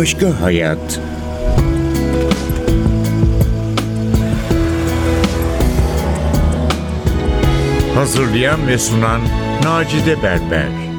başka hayat. Hazırlayan ve sunan Macide Berber.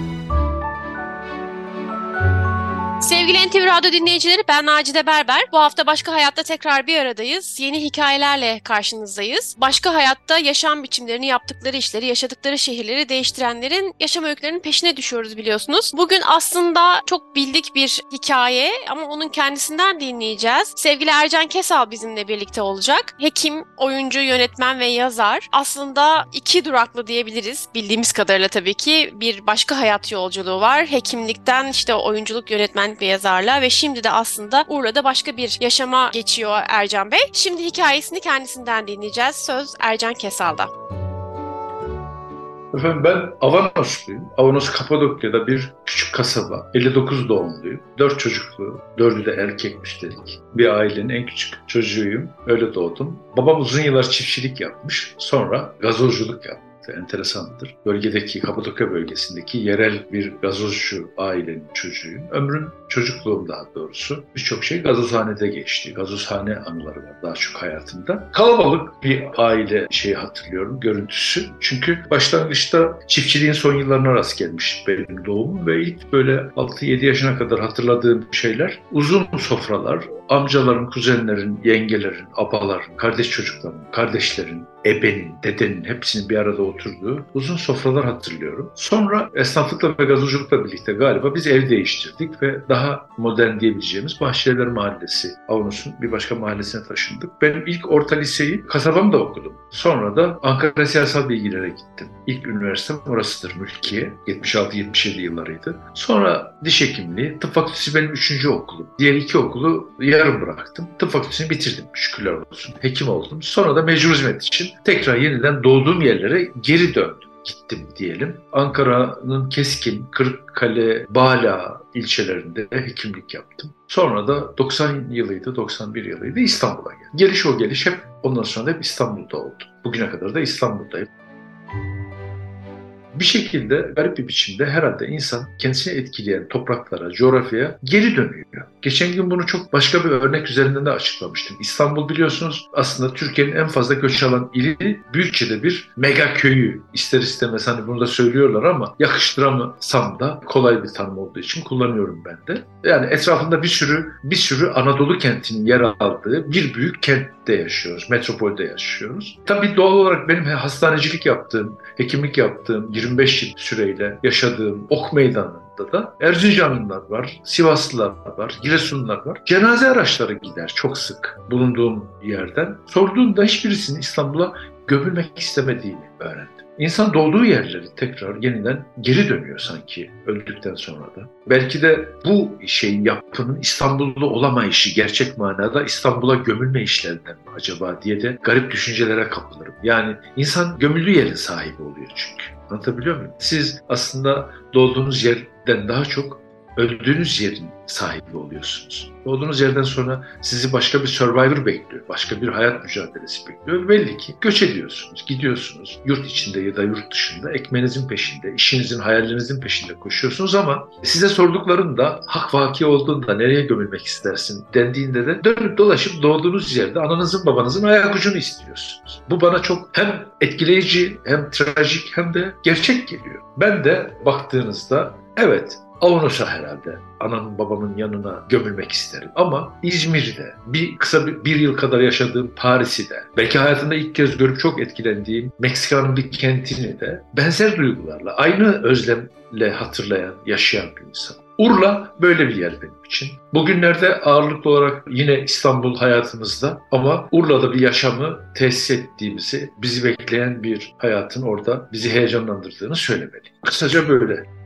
Radyo dinleyicileri ben Nacide Berber. Bu hafta Başka Hayatta tekrar bir aradayız. Yeni hikayelerle karşınızdayız. Başka Hayatta yaşam biçimlerini, yaptıkları işleri, yaşadıkları şehirleri değiştirenlerin yaşam öykülerinin peşine düşüyoruz biliyorsunuz. Bugün aslında çok bildik bir hikaye ama onun kendisinden dinleyeceğiz. Sevgili Ercan Kesal bizimle birlikte olacak. Hekim, oyuncu, yönetmen ve yazar. Aslında iki duraklı diyebiliriz. Bildiğimiz kadarıyla tabii ki bir başka hayat yolculuğu var. Hekimlikten işte oyunculuk, yönetmenlik ve yazarlığa ve şimdi de aslında Urla'da başka bir yaşama geçiyor Ercan Bey. Şimdi hikayesini kendisinden dinleyeceğiz. Söz Ercan Kesal'da. Efendim ben Avanosluyum. Avanos Kapadokya'da bir küçük kasaba. 59 doğumluyum. 4 çocuklu, dördü de erkekmiş dedik. Bir ailenin en küçük çocuğuyum. Öyle doğdum. Babam uzun yıllar çiftçilik yapmış. Sonra gazozculuk yaptı enteresandır. Bölgedeki, Kapadokya bölgesindeki yerel bir gazozcu ailenin çocuğuyum. Ömrüm, çocukluğum daha doğrusu birçok şey gazozhanede geçti. Gazozhane anıları var daha çok hayatımda. Kalabalık bir aile şeyi hatırlıyorum, görüntüsü. Çünkü başlangıçta çiftçiliğin son yıllarına rast gelmiş benim doğumum ve ilk böyle 6-7 yaşına kadar hatırladığım şeyler uzun sofralar, amcaların, kuzenlerin, yengelerin, abaların, kardeş çocukların, kardeşlerin, ebenin, dedenin hepsinin bir arada oturduğu uzun sofralar hatırlıyorum. Sonra esnaflıkla ve gazozculukla birlikte galiba biz ev değiştirdik ve daha modern diyebileceğimiz Bahçeliler Mahallesi, Avunus'un bir başka mahallesine taşındık. Ben ilk orta liseyi kasabamda okudum. Sonra da Ankara Siyasal Bilgilere gittim. İlk üniversitem orasıdır Mülkiye. 76-77 yıllarıydı. Sonra diş hekimliği, tıp fakültesi benim üçüncü okulum. Diğer iki okulu yarım bıraktım. Tıp fakültesini bitirdim şükürler olsun. Hekim oldum. Sonra da mecbur hizmet için tekrar yeniden doğduğum yerlere geri döndüm gittim diyelim. Ankara'nın Keskin, Kırıkkale, Bala ilçelerinde hekimlik yaptım. Sonra da 90 yılıydı, 91 yılıydı İstanbul'a geldim. Geliş o geliş hep ondan sonra hep İstanbul'da oldu. Bugüne kadar da İstanbul'dayım bir şekilde garip bir biçimde herhalde insan kendisini etkileyen topraklara, coğrafyaya geri dönüyor. Geçen gün bunu çok başka bir örnek üzerinden de açıklamıştım. İstanbul biliyorsunuz aslında Türkiye'nin en fazla göç alan ili Büyükçe'de bir mega köyü. İster istemez hani bunu da söylüyorlar ama yakıştıramasam da kolay bir tanım olduğu için kullanıyorum ben de. Yani etrafında bir sürü bir sürü Anadolu kentinin yer aldığı bir büyük kentte yaşıyoruz. Metropolde yaşıyoruz. Tabii doğal olarak benim hastanecilik yaptığım, hekimlik yaptığım, 25 yıl süreyle yaşadığım ok meydanında da Erzincanlılar var, Sivaslılar var, Giresunlular var. Cenaze araçları gider çok sık bulunduğum yerden. Sorduğumda hiçbirisinin İstanbul'a gömülmek istemediğini öğrendim. İnsan doğduğu yerleri tekrar yeniden geri dönüyor sanki öldükten sonra da. Belki de bu şeyin yapının İstanbul'da olamayışı gerçek manada İstanbul'a gömülme işlerinden mi acaba diye de garip düşüncelere kapılırım. Yani insan gömüldüğü yerin sahibi oluyor çünkü. Anlatabiliyor muyum? Siz aslında doğduğunuz yerden daha çok öldüğünüz yerin sahibi oluyorsunuz. Doğduğunuz yerden sonra sizi başka bir survivor bekliyor. Başka bir hayat mücadelesi bekliyor. Belli ki göç ediyorsunuz, gidiyorsunuz. Yurt içinde ya da yurt dışında ekmenizin peşinde, işinizin, hayallerinizin peşinde koşuyorsunuz ama size sorduklarında hak vaki olduğunda nereye gömülmek istersin dendiğinde de dönüp dolaşıp doğduğunuz yerde ananızın babanızın ayak ucunu istiyorsunuz. Bu bana çok hem etkileyici hem trajik hem de gerçek geliyor. Ben de baktığınızda evet Avanos'a herhalde anamın babamın yanına gömülmek isterim. Ama İzmir'de bir kısa bir, bir yıl kadar yaşadığım Paris'i de belki hayatımda ilk kez görüp çok etkilendiğim Meksika'nın bir kentini de benzer duygularla aynı özlemle hatırlayan, yaşayan bir insan. Urla böyle bir yer benim için. Bugünlerde ağırlıklı olarak yine İstanbul hayatımızda ama Urla'da bir yaşamı tesis ettiğimizi, bizi bekleyen bir hayatın orada bizi heyecanlandırdığını söylemeliyim. Kısaca böyle.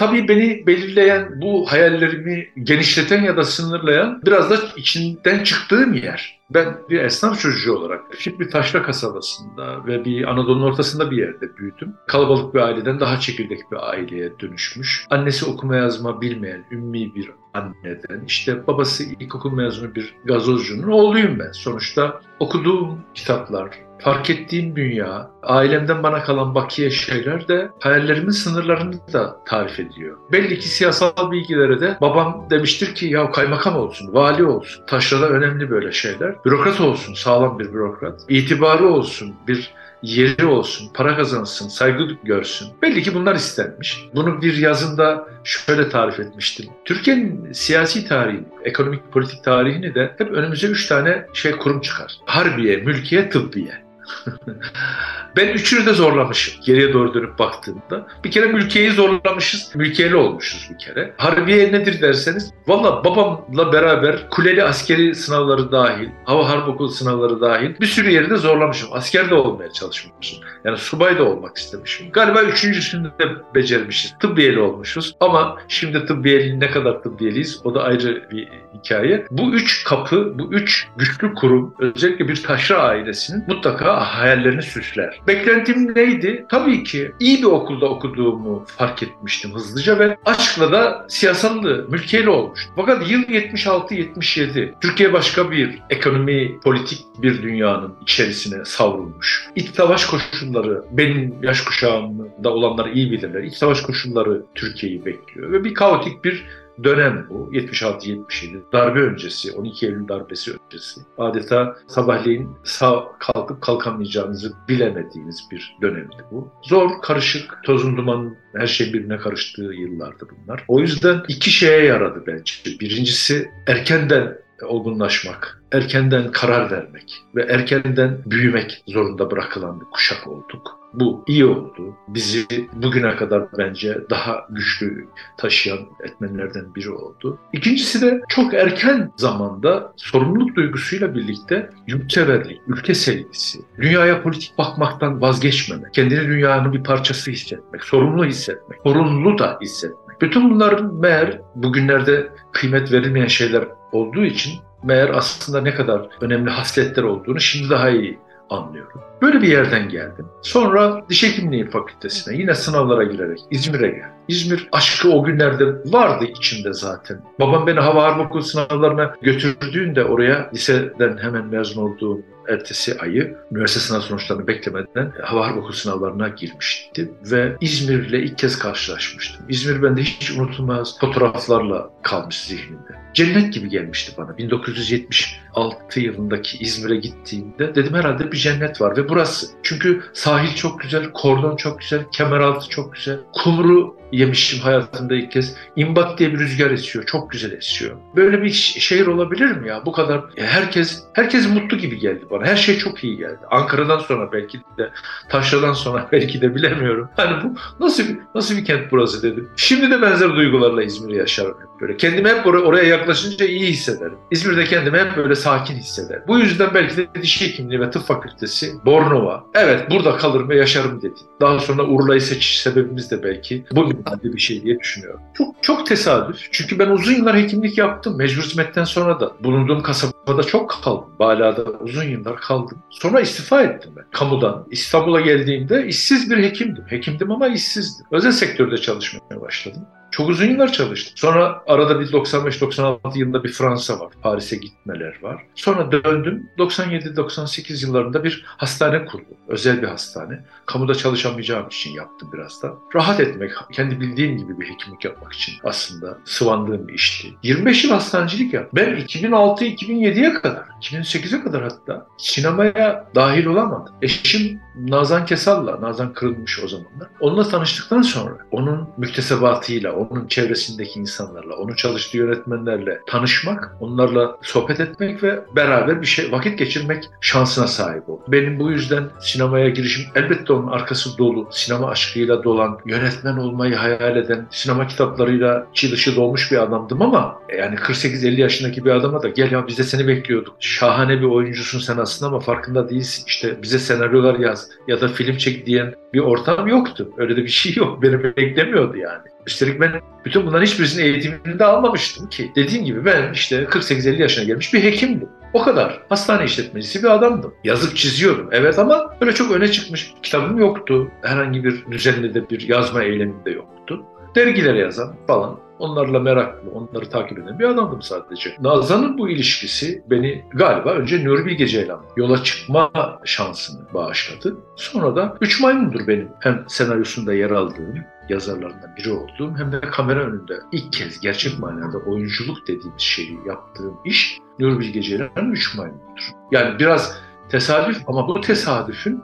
Tabii beni belirleyen, bu hayallerimi genişleten ya da sınırlayan biraz da içinden çıktığım yer. Ben bir esnaf çocuğu olarak küçük bir taşra kasabasında ve bir Anadolu'nun ortasında bir yerde büyüdüm. Kalabalık bir aileden daha çekirdek bir aileye dönüşmüş. Annesi okuma yazma bilmeyen, ümmi bir anneden, işte babası ilkokul mezunu bir gazozcunun oğluyum ben. Sonuçta okuduğum kitaplar, fark ettiğim dünya, ailemden bana kalan bakiye şeyler de hayallerimin sınırlarını da tarif ediyor. Belli ki siyasal bilgilere de babam demiştir ki ya kaymakam olsun, vali olsun. Taşrada önemli böyle şeyler. Bürokrat olsun, sağlam bir bürokrat. İtibarı olsun, bir yeri olsun, para kazansın, saygı görsün. Belli ki bunlar istenmiş. Bunu bir yazında şöyle tarif etmiştim. Türkiye'nin siyasi tarihini, ekonomik politik tarihini de hep önümüze üç tane şey kurum çıkar. Harbiye, mülkiye, tıbbiye. ben üçünü de zorlamışım geriye doğru dönüp baktığımda. Bir kere mülkiyeyi zorlamışız, mülkiyeli olmuşuz bir kere. Harbiye nedir derseniz, valla babamla beraber kuleli askeri sınavları dahil, hava harp okulu sınavları dahil bir sürü yeri de zorlamışım. Asker de olmaya çalışmışım. Yani subay da olmak istemişim. Galiba üçüncüsünü de becermişiz. Tıbbiyeli olmuşuz ama şimdi tıbbiyeli ne kadar tıbbiyeliyiz o da ayrı bir hikaye. Bu üç kapı, bu üç güçlü kurum özellikle bir taşra ailesinin mutlaka hayallerini süsler. Beklentim neydi? Tabii ki iyi bir okulda okuduğumu fark etmiştim hızlıca ve aşkla da siyasallı, mülkiyeli olmuştum. Fakat yıl 76-77 Türkiye başka bir ekonomi, politik bir dünyanın içerisine savrulmuş. İç savaş koşulları, benim yaş kuşağımda olanlar iyi bilirler. İç savaş koşulları Türkiye'yi bekliyor ve bir kaotik bir dönem bu. 76-77 darbe öncesi, 12 Eylül darbesi öncesi. Adeta sabahleyin sağ kalkıp kalkamayacağınızı bilemediğiniz bir dönemdi bu. Zor, karışık, tozun dumanın her şey birbirine karıştığı yıllardı bunlar. O yüzden iki şeye yaradı bence. Birincisi erkenden olgunlaşmak, erkenden karar vermek ve erkenden büyümek zorunda bırakılan bir kuşak olduk. Bu iyi oldu. Bizi bugüne kadar bence daha güçlü taşıyan etmenlerden biri oldu. İkincisi de çok erken zamanda sorumluluk duygusuyla birlikte yurtseverlik, ülke sevgisi, dünyaya politik bakmaktan vazgeçmemek, kendini dünyanın bir parçası hissetmek, sorumlu hissetmek, sorumlu da hissetmek. Bütün bunların meğer bugünlerde kıymet verilmeyen şeyler olduğu için meğer aslında ne kadar önemli hasletler olduğunu şimdi daha iyi anlıyorum. Böyle bir yerden geldim. Sonra diş hekimliği fakültesine yine sınavlara girerek İzmir'e geldim. İzmir aşkı o günlerde vardı içimde zaten. Babam beni hava harp okulu sınavlarına götürdüğünde oraya liseden hemen mezun olduğum ertesi ayı üniversite sınav sonuçlarını beklemeden hava harp okulu sınavlarına girmiştim ve İzmir'le ilk kez karşılaşmıştım. İzmir bende hiç unutulmaz fotoğraflarla kalmış zihnimde. Cennet gibi gelmişti bana. 1976 yılındaki İzmir'e gittiğimde dedim herhalde bir cennet var ve burası. Çünkü sahil çok güzel, kordon çok güzel, kemeraltı çok güzel. Kumru yemişim hayatımda ilk kez. İmbak diye bir rüzgar esiyor. Çok güzel esiyor. Böyle bir şehir olabilir mi ya? Bu kadar herkes herkes mutlu gibi geldi bana. Her şey çok iyi geldi. Ankara'dan sonra belki de Taşra'dan sonra belki de bilemiyorum. Hani bu nasıl bir nasıl bir kent burası dedim. Şimdi de benzer duygularla İzmir'i yaşarım böyle. Kendimi hep oraya, oraya yaklaşınca iyi hissederim. İzmir'de kendimi hep böyle sakin hissederim. Bu yüzden belki de diş hekimliği ve tıp fakültesi Bornova. Evet burada kalırım ve yaşarım dedi. Daha sonra Urla'yı seçiş sebebimiz de belki bu bir şey diye düşünüyorum. Çok çok tesadüf. Çünkü ben uzun yıllar hekimlik yaptım. Mecbur hizmetten sonra da bulunduğum kasabada çok kaldım. Bala'da uzun yıllar kaldım. Sonra istifa ettim ben kamudan. İstanbul'a geldiğimde işsiz bir hekimdim. Hekimdim ama işsizdim. Özel sektörde çalışmaya başladım. Çok uzun yıllar çalıştım. Sonra arada bir 95-96 yılında bir Fransa var. Paris'e gitmeler var. Sonra döndüm. 97-98 yıllarında bir hastane kurdum. Özel bir hastane. Kamuda çalışamayacağım için yaptım biraz da. Rahat etmek, kendi bildiğim gibi bir hekimlik yapmak için aslında sıvandığım bir işti. 25 yıl hastanecilik yaptım. Ben 2006-2007'ye kadar, 2008'e kadar hatta sinemaya dahil olamadım. Eşim Nazan Kesal'la, Nazan kırılmış o zamanlar. Onunla tanıştıktan sonra onun müktesebatıyla, onun çevresindeki insanlarla, onun çalıştığı yönetmenlerle tanışmak, onlarla sohbet etmek ve beraber bir şey vakit geçirmek şansına sahip oldum. Benim bu yüzden sinemaya girişim elbette onun arkası dolu, sinema aşkıyla dolan, yönetmen olmayı hayal eden, sinema kitaplarıyla çi dolmuş bir adamdım ama yani 48-50 yaşındaki bir adama da gel ya biz de seni bekliyorduk. Şahane bir oyuncusun sen aslında ama farkında değilsin. İşte bize senaryolar yaz ya da film çek diyen bir ortam yoktu. Öyle de bir şey yok. Beni beklemiyordu yani. Üstelik ben bütün bunların hiçbirisinin eğitimini de almamıştım ki. Dediğim gibi ben işte 48-50 yaşına gelmiş bir hekimdim. O kadar. Hastane işletmecisi bir adamdım. Yazıp çiziyordum. Evet ama öyle çok öne çıkmış kitabım yoktu. Herhangi bir düzenli de bir yazma eyleminde yoktu. Dergilere yazan falan. Onlarla meraklı, onları takip eden bir adamdım sadece. Nazan'ın bu ilişkisi beni galiba önce Nuri Bilge Ceylan yola çıkma şansını bağışladı. Sonra da Üç Maymundur benim hem senaryosunda yer aldığım, yazarlarından biri olduğum hem de kamera önünde ilk kez gerçek manada oyunculuk dediğimiz şeyi yaptığım iş Nuri Bilge Ceylan'ın Üç Maymundur. Yani biraz tesadüf ama bu tesadüfün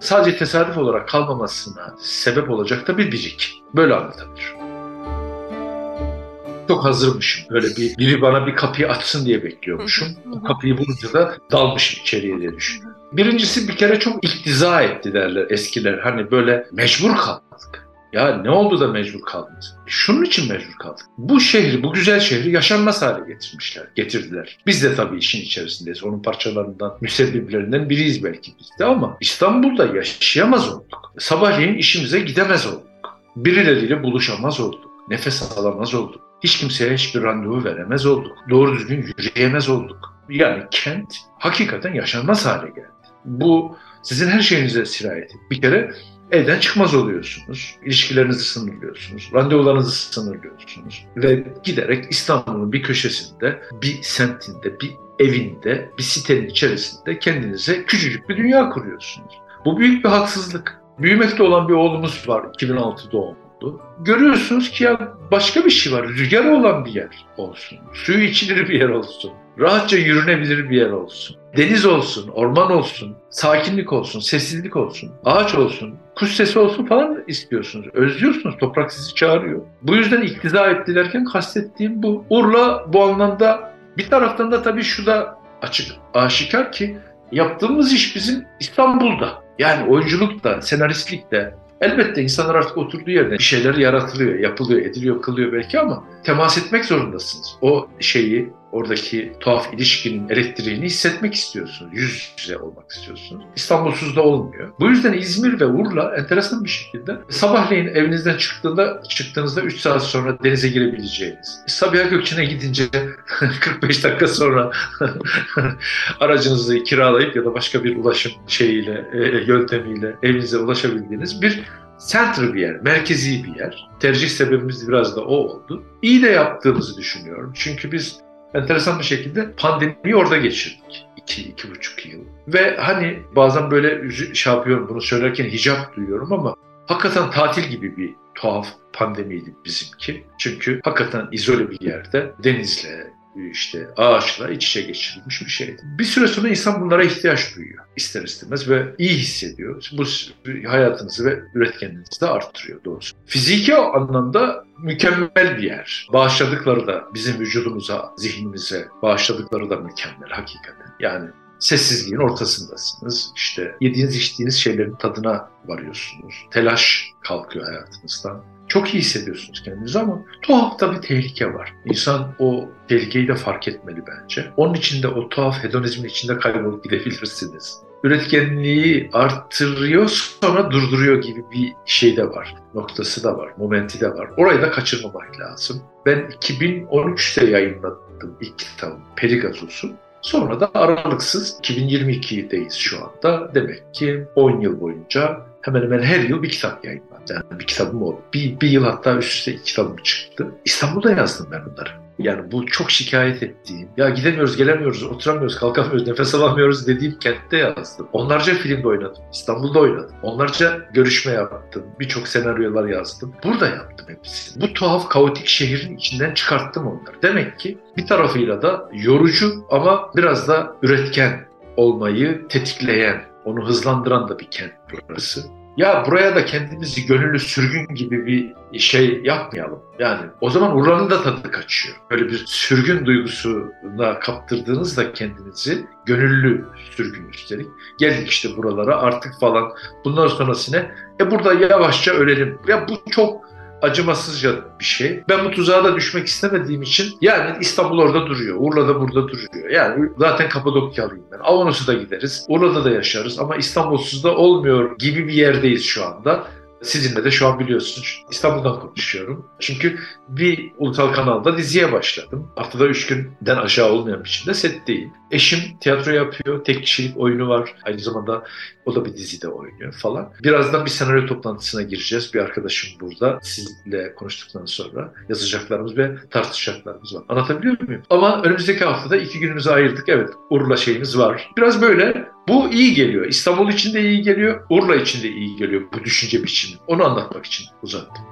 sadece tesadüf olarak kalmamasına sebep olacak da bir birik. Böyle anlatabilirim. Çok hazırmışım. Böyle bir biri bana bir kapıyı açsın diye bekliyormuşum. O kapıyı bulunca da dalmışım içeriye diye düşünüyorum. Birincisi bir kere çok iktiza etti derler eskiler. Hani böyle mecbur kaldık. Ya ne oldu da mecbur kaldınız? Şunun için mecbur kaldık. Bu şehri, bu güzel şehri yaşanmaz hale getirmişler, getirdiler. Biz de tabii işin içerisindeyiz. Onun parçalarından, müsebbiplerinden biriyiz belki biz de ama İstanbul'da yaşayamaz olduk. Sabahleyin işimize gidemez olduk. Birileriyle buluşamaz olduk. Nefes alamaz olduk. Hiç kimseye hiçbir randevu veremez olduk. Doğru düzgün yürüyemez olduk. Yani kent hakikaten yaşanmaz hale geldi. Bu sizin her şeyinize sirayet. Bir kere evden çıkmaz oluyorsunuz. İlişkilerinizi sınırlıyorsunuz. Randevularınızı sınırlıyorsunuz. Ve giderek İstanbul'un bir köşesinde, bir semtinde, bir evinde, bir sitenin içerisinde kendinize küçücük bir dünya kuruyorsunuz. Bu büyük bir haksızlık. Büyümekte olan bir oğlumuz var 2006 doğumlu. Görüyorsunuz ki ya başka bir şey var. Rüzgar olan bir yer olsun. Suyu içilir bir yer olsun. Rahatça yürünebilir bir yer olsun. Deniz olsun, orman olsun, sakinlik olsun, sessizlik olsun, ağaç olsun, kuş sesi olsun falan istiyorsunuz. Özlüyorsunuz, toprak sizi çağırıyor. Bu yüzden iktiza etti kastettiğim bu. Urla bu anlamda bir taraftan da tabii şu da açık, aşikar ki yaptığımız iş bizim İstanbul'da. Yani oyunculuk da, senaristlik de, Elbette insanlar artık oturduğu yerde bir şeyler yaratılıyor, yapılıyor, ediliyor, kılıyor belki ama temas etmek zorundasınız. O şeyi, oradaki tuhaf ilişkinin elektriğini hissetmek istiyorsunuz. Yüz yüze olmak istiyorsunuz. İstanbulsuz da olmuyor. Bu yüzden İzmir ve Urla enteresan bir şekilde sabahleyin evinizden çıktığında çıktığınızda 3 saat sonra denize girebileceğiniz. Sabiha Gökçen'e gidince 45 dakika sonra aracınızı kiralayıp ya da başka bir ulaşım şeyiyle, e, yöntemiyle evinize ulaşabildiğiniz bir center bir yer, merkezi bir yer. Tercih sebebimiz biraz da o oldu. İyi de yaptığımızı düşünüyorum. Çünkü biz enteresan bir şekilde pandemiyi orada geçirdik. İki, iki buçuk yıl. Ve hani bazen böyle şey yapıyorum bunu söylerken hicap duyuyorum ama hakikaten tatil gibi bir tuhaf pandemiydi bizimki. Çünkü hakikaten izole bir yerde denizle, işte ağaçla iç içe geçirilmiş bir şeydi. Bir süre sonra insan bunlara ihtiyaç duyuyor ister istemez ve iyi hissediyor. Bu hayatınızı ve üretkenliğinizi de arttırıyor doğrusu. Fiziki anlamda mükemmel bir yer. Bağışladıkları da bizim vücudumuza, zihnimize bağışladıkları da mükemmel hakikaten. Yani sessizliğin ortasındasınız. İşte yediğiniz içtiğiniz şeylerin tadına varıyorsunuz. Telaş kalkıyor hayatınızdan. Çok iyi hissediyorsunuz kendinizi ama tuhaf da bir tehlike var. İnsan o tehlikeyi de fark etmeli bence. Onun içinde o tuhaf hedonizmin içinde kaybolup gidebilirsiniz. Üretkenliği arttırıyor sonra durduruyor gibi bir şey de var. Noktası da var, momenti de var. Orayı da kaçırmamak lazım. Ben 2013'te yayınladım ilk kitabım Perigazosu. Sonra da aralıksız 2022'deyiz şu anda. Demek ki 10 yıl boyunca hemen hemen her yıl bir kitap yayınlandı. Yani bir kitabım oldu. Bir, bir yıl hatta üst üste iki kitabım çıktı. İstanbul'da yazdım ben bunları. Yani bu çok şikayet ettiğim, ya gidemiyoruz, gelemiyoruz, oturamıyoruz, kalkamıyoruz, nefes alamıyoruz dediğim kentte yazdım. Onlarca filmde oynadım, İstanbul'da oynadım. Onlarca görüşme yaptım, birçok senaryolar yazdım. Burada yaptım hepsini. Bu tuhaf, kaotik şehrin içinden çıkarttım onları. Demek ki bir tarafıyla da yorucu ama biraz da üretken olmayı tetikleyen, onu hızlandıran da bir kent burası. Ya buraya da kendimizi gönüllü sürgün gibi bir şey yapmayalım. Yani o zaman Urla'nın da tadı kaçıyor. Böyle bir sürgün duygusuna kaptırdığınızda kendinizi gönüllü sürgün üstelik. Geldik işte buralara artık falan. Bundan sonrasına e burada yavaşça ölelim. Ya bu çok acımasızca bir şey. Ben bu tuzağa da düşmek istemediğim için yani İstanbul orada duruyor. Urla da burada duruyor. Yani zaten Kapadokyalıyım ben. Avanos'a da gideriz. Urla'da da yaşarız ama İstanbulsuz da olmuyor gibi bir yerdeyiz şu anda. Sizinle de şu an biliyorsunuz İstanbul'dan konuşuyorum. Çünkü bir ulusal kanalda diziye başladım. Haftada üç günden aşağı olmayan biçimde setteyim. Eşim tiyatro yapıyor, tek kişilik oyunu var. Aynı zamanda o da bir dizide oynuyor falan. Birazdan bir senaryo toplantısına gireceğiz. Bir arkadaşım burada sizinle konuştuktan sonra yazacaklarımız ve tartışacaklarımız var. Anlatabiliyor muyum? Ama önümüzdeki haftada iki günümüzü ayırdık. Evet Urla şeyimiz var. Biraz böyle bu iyi geliyor. İstanbul için de iyi geliyor. Urla için de iyi geliyor bu düşünce biçimi. Onu anlatmak için uzattım.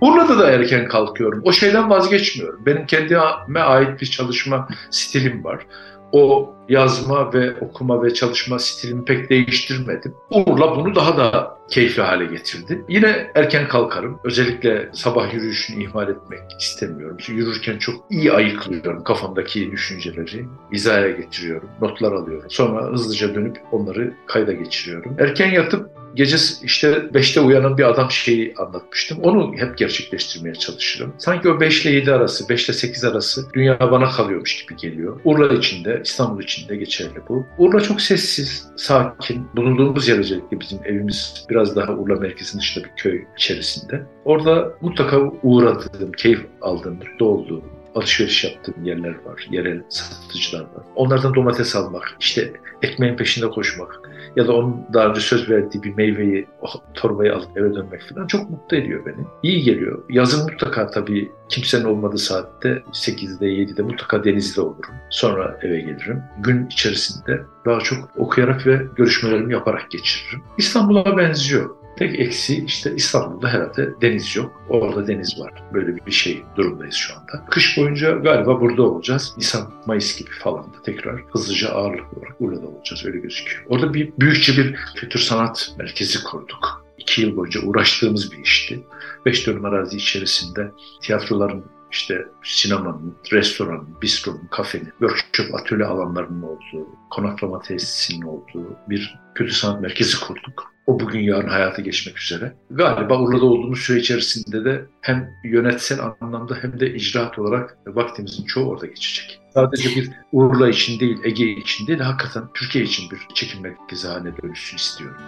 Urla'da da erken kalkıyorum. O şeyden vazgeçmiyorum. Benim kendime ait bir çalışma stilim var. O yazma ve okuma ve çalışma stilimi pek değiştirmedim. Urla bunu daha da keyifli hale getirdi. Yine erken kalkarım. Özellikle sabah yürüyüşünü ihmal etmek istemiyorum. Yürürken çok iyi ayıklıyorum kafamdaki düşünceleri. Hizaya getiriyorum. Notlar alıyorum. Sonra hızlıca dönüp onları kayda geçiriyorum. Erken yatıp gece işte 5'te uyanan bir adam şeyi anlatmıştım. Onu hep gerçekleştirmeye çalışırım. Sanki o 5 ile 7 arası, 5 ile 8 arası dünya bana kalıyormuş gibi geliyor. Urla içinde, İstanbul içinde geçerli bu. Urla çok sessiz, sakin. Bulunduğumuz yer özellikle bizim evimiz biraz daha Urla merkezinin dışında bir köy içerisinde. Orada mutlaka uğradığım, keyif aldığım, mutlu olduğum, alışveriş yaptığım yerler var. Yerel satıcılar var. Onlardan domates almak, işte ekmeğin peşinde koşmak ya da onun daha önce söz verdiği bir meyveyi, torbayı alıp eve dönmek falan çok mutlu ediyor beni. İyi geliyor. Yazın mutlaka tabii kimsenin olmadığı saatte 8'de 7'de mutlaka denizde olurum. Sonra eve gelirim. Gün içerisinde daha çok okuyarak ve görüşmelerimi yaparak geçiririm. İstanbul'a benziyor. Tek eksi işte İstanbul'da herhalde deniz yok. Orada deniz var. Böyle bir şey durumdayız şu anda. Kış boyunca galiba burada olacağız. Nisan, Mayıs gibi falan da tekrar hızlıca ağırlık olarak burada olacağız. Öyle gözüküyor. Orada bir büyükçe bir kültür sanat merkezi kurduk. İki yıl boyunca uğraştığımız bir işti. Beş dönüm arazi içerisinde tiyatroların işte sinemanın, restoranın, bistronun, kafenin, workshop atölye alanlarının olduğu, konaklama tesisinin olduğu bir kültür sanat merkezi kurduk. O bugün yarın hayata geçmek üzere. Galiba Urla'da olduğumuz süre içerisinde de hem yönetsel anlamda hem de icraat olarak vaktimizin çoğu orada geçecek. Sadece bir Urla için değil, Ege için değil, hakikaten Türkiye için bir çekim merkezi haline dönüşsün istiyorum.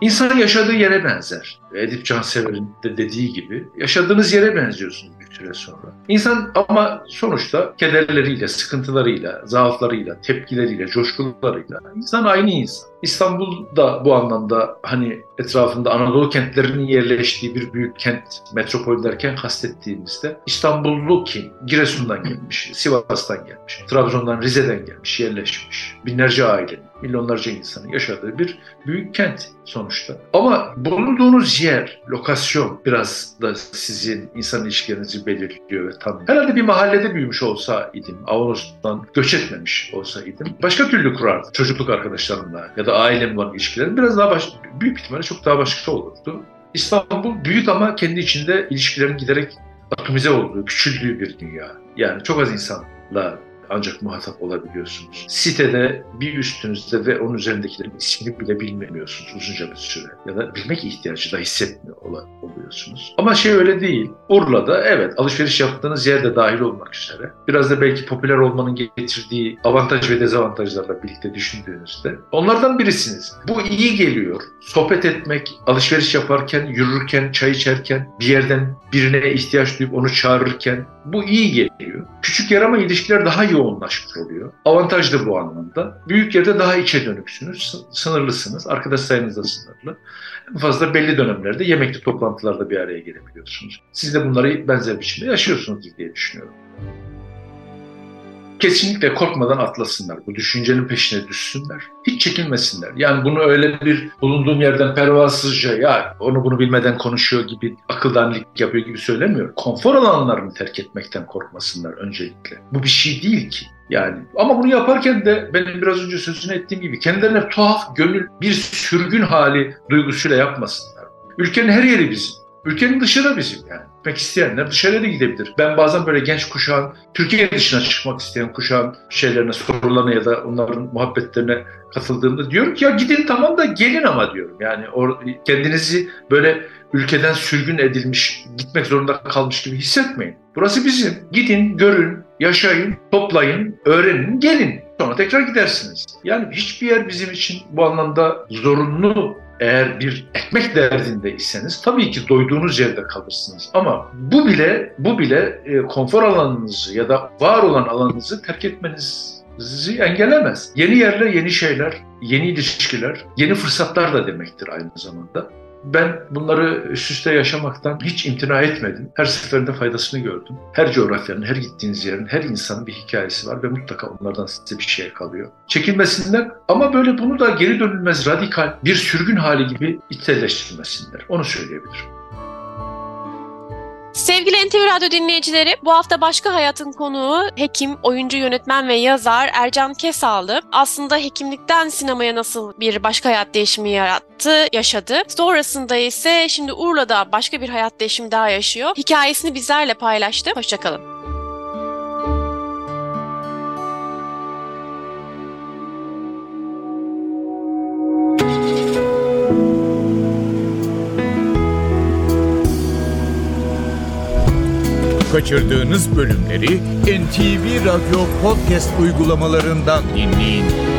İnsan yaşadığı yere benzer. Edip Cansever'in de dediği gibi yaşadığınız yere benziyorsunuz süre sonra. İnsan ama sonuçta kederleriyle, sıkıntılarıyla, zaaflarıyla, tepkileriyle, coşkularıyla insan aynı insan. İstanbul da bu anlamda hani etrafında Anadolu kentlerinin yerleştiği bir büyük kent, metropol derken kastettiğimizde İstanbullu kim? Giresun'dan gelmiş, Sivas'tan gelmiş, Trabzon'dan, Rize'den gelmiş, yerleşmiş. Binlerce ailenin, milyonlarca insanın yaşadığı bir büyük kent sonuçta. Ama bulunduğunuz yer, lokasyon biraz da sizin insan ilişkilerinizi belirliyor ve tanıyor. Herhalde bir mahallede büyümüş olsa idim, Avanos'tan göç etmemiş olsa idim, başka türlü kurardım çocukluk arkadaşlarımla ya da ailemle olan ilişkilerim biraz daha baş, büyük ihtimalle çok daha başka olurdu. İstanbul büyük ama kendi içinde ilişkilerin giderek atomize olduğu, küçüldüğü bir dünya. Yani çok az insanla ancak muhatap olabiliyorsunuz. Sitede bir üstünüzde ve onun üzerindekilerin ismini bile bilmiyorsunuz uzunca bir süre. Ya da bilmek ihtiyacı da hissetmiyor oluyorsunuz. Ama şey öyle değil. Urla'da evet alışveriş yaptığınız yerde dahil olmak üzere. Biraz da belki popüler olmanın getirdiği avantaj ve dezavantajlarla birlikte düşündüğünüzde onlardan birisiniz. Bu iyi geliyor. Sohbet etmek, alışveriş yaparken, yürürken, çay içerken, bir yerden birine ihtiyaç duyup onu çağırırken bu iyi geliyor. Küçük yer ama ilişkiler daha yoğunlaşmış oluyor. Avantaj da bu anlamda. Büyük yerde daha içe dönüksünüz, sınırlısınız, arkadaş sayınız da sınırlı. En fazla belli dönemlerde yemekli toplantılarda bir araya gelebiliyorsunuz. Siz de bunları benzer biçimde yaşıyorsunuz diye düşünüyorum. Kesinlikle korkmadan atlasınlar. Bu düşüncenin peşine düşsünler. Hiç çekinmesinler. Yani bunu öyle bir bulunduğum yerden pervasızca ya onu bunu bilmeden konuşuyor gibi akıldan lik yapıyor gibi söylemiyorum. Konfor alanlarını terk etmekten korkmasınlar öncelikle. Bu bir şey değil ki. Yani ama bunu yaparken de benim biraz önce sözünü ettiğim gibi kendilerine tuhaf, gönül bir sürgün hali duygusuyla yapmasınlar. Ülkenin her yeri bizim. Ülkenin dışı da bizim yani. Gitmek isteyenler dışarıya da gidebilir. Ben bazen böyle genç kuşağın, Türkiye dışına çıkmak isteyen kuşağın şeylerine, sorularına ya da onların muhabbetlerine katıldığımda diyorum ki ya gidin tamam da gelin ama diyorum. Yani or- kendinizi böyle ülkeden sürgün edilmiş, gitmek zorunda kalmış gibi hissetmeyin. Burası bizim. Gidin, görün, yaşayın, toplayın, öğrenin, gelin. Sonra tekrar gidersiniz. Yani hiçbir yer bizim için bu anlamda zorunlu eğer bir ekmek derdindeyseniz tabii ki doyduğunuz yerde kalırsınız. Ama bu bile bu bile e, konfor alanınızı ya da var olan alanınızı terk etmenizi engellemez. Yeni yerler, yeni şeyler, yeni ilişkiler, yeni fırsatlar da demektir aynı zamanda. Ben bunları üst üste yaşamaktan hiç imtina etmedim. Her seferinde faydasını gördüm. Her coğrafyanın, her gittiğiniz yerin, her insanın bir hikayesi var ve mutlaka onlardan size bir şey kalıyor. Çekinmesinler ama böyle bunu da geri dönülmez radikal bir sürgün hali gibi içselleştirmesinler. Onu söyleyebilirim. Sevgili NTV Radyo dinleyicileri, bu hafta Başka Hayatın konuğu hekim, oyuncu, yönetmen ve yazar Ercan Kesal'dı. Aslında hekimlikten sinemaya nasıl bir başka hayat değişimi yarattı, yaşadı. Sonrasında ise şimdi Urla'da başka bir hayat değişimi daha yaşıyor. Hikayesini bizlerle paylaştı. Hoşçakalın. Kaçırdığınız bölümleri NTV Radyo podcast uygulamalarından dinleyin.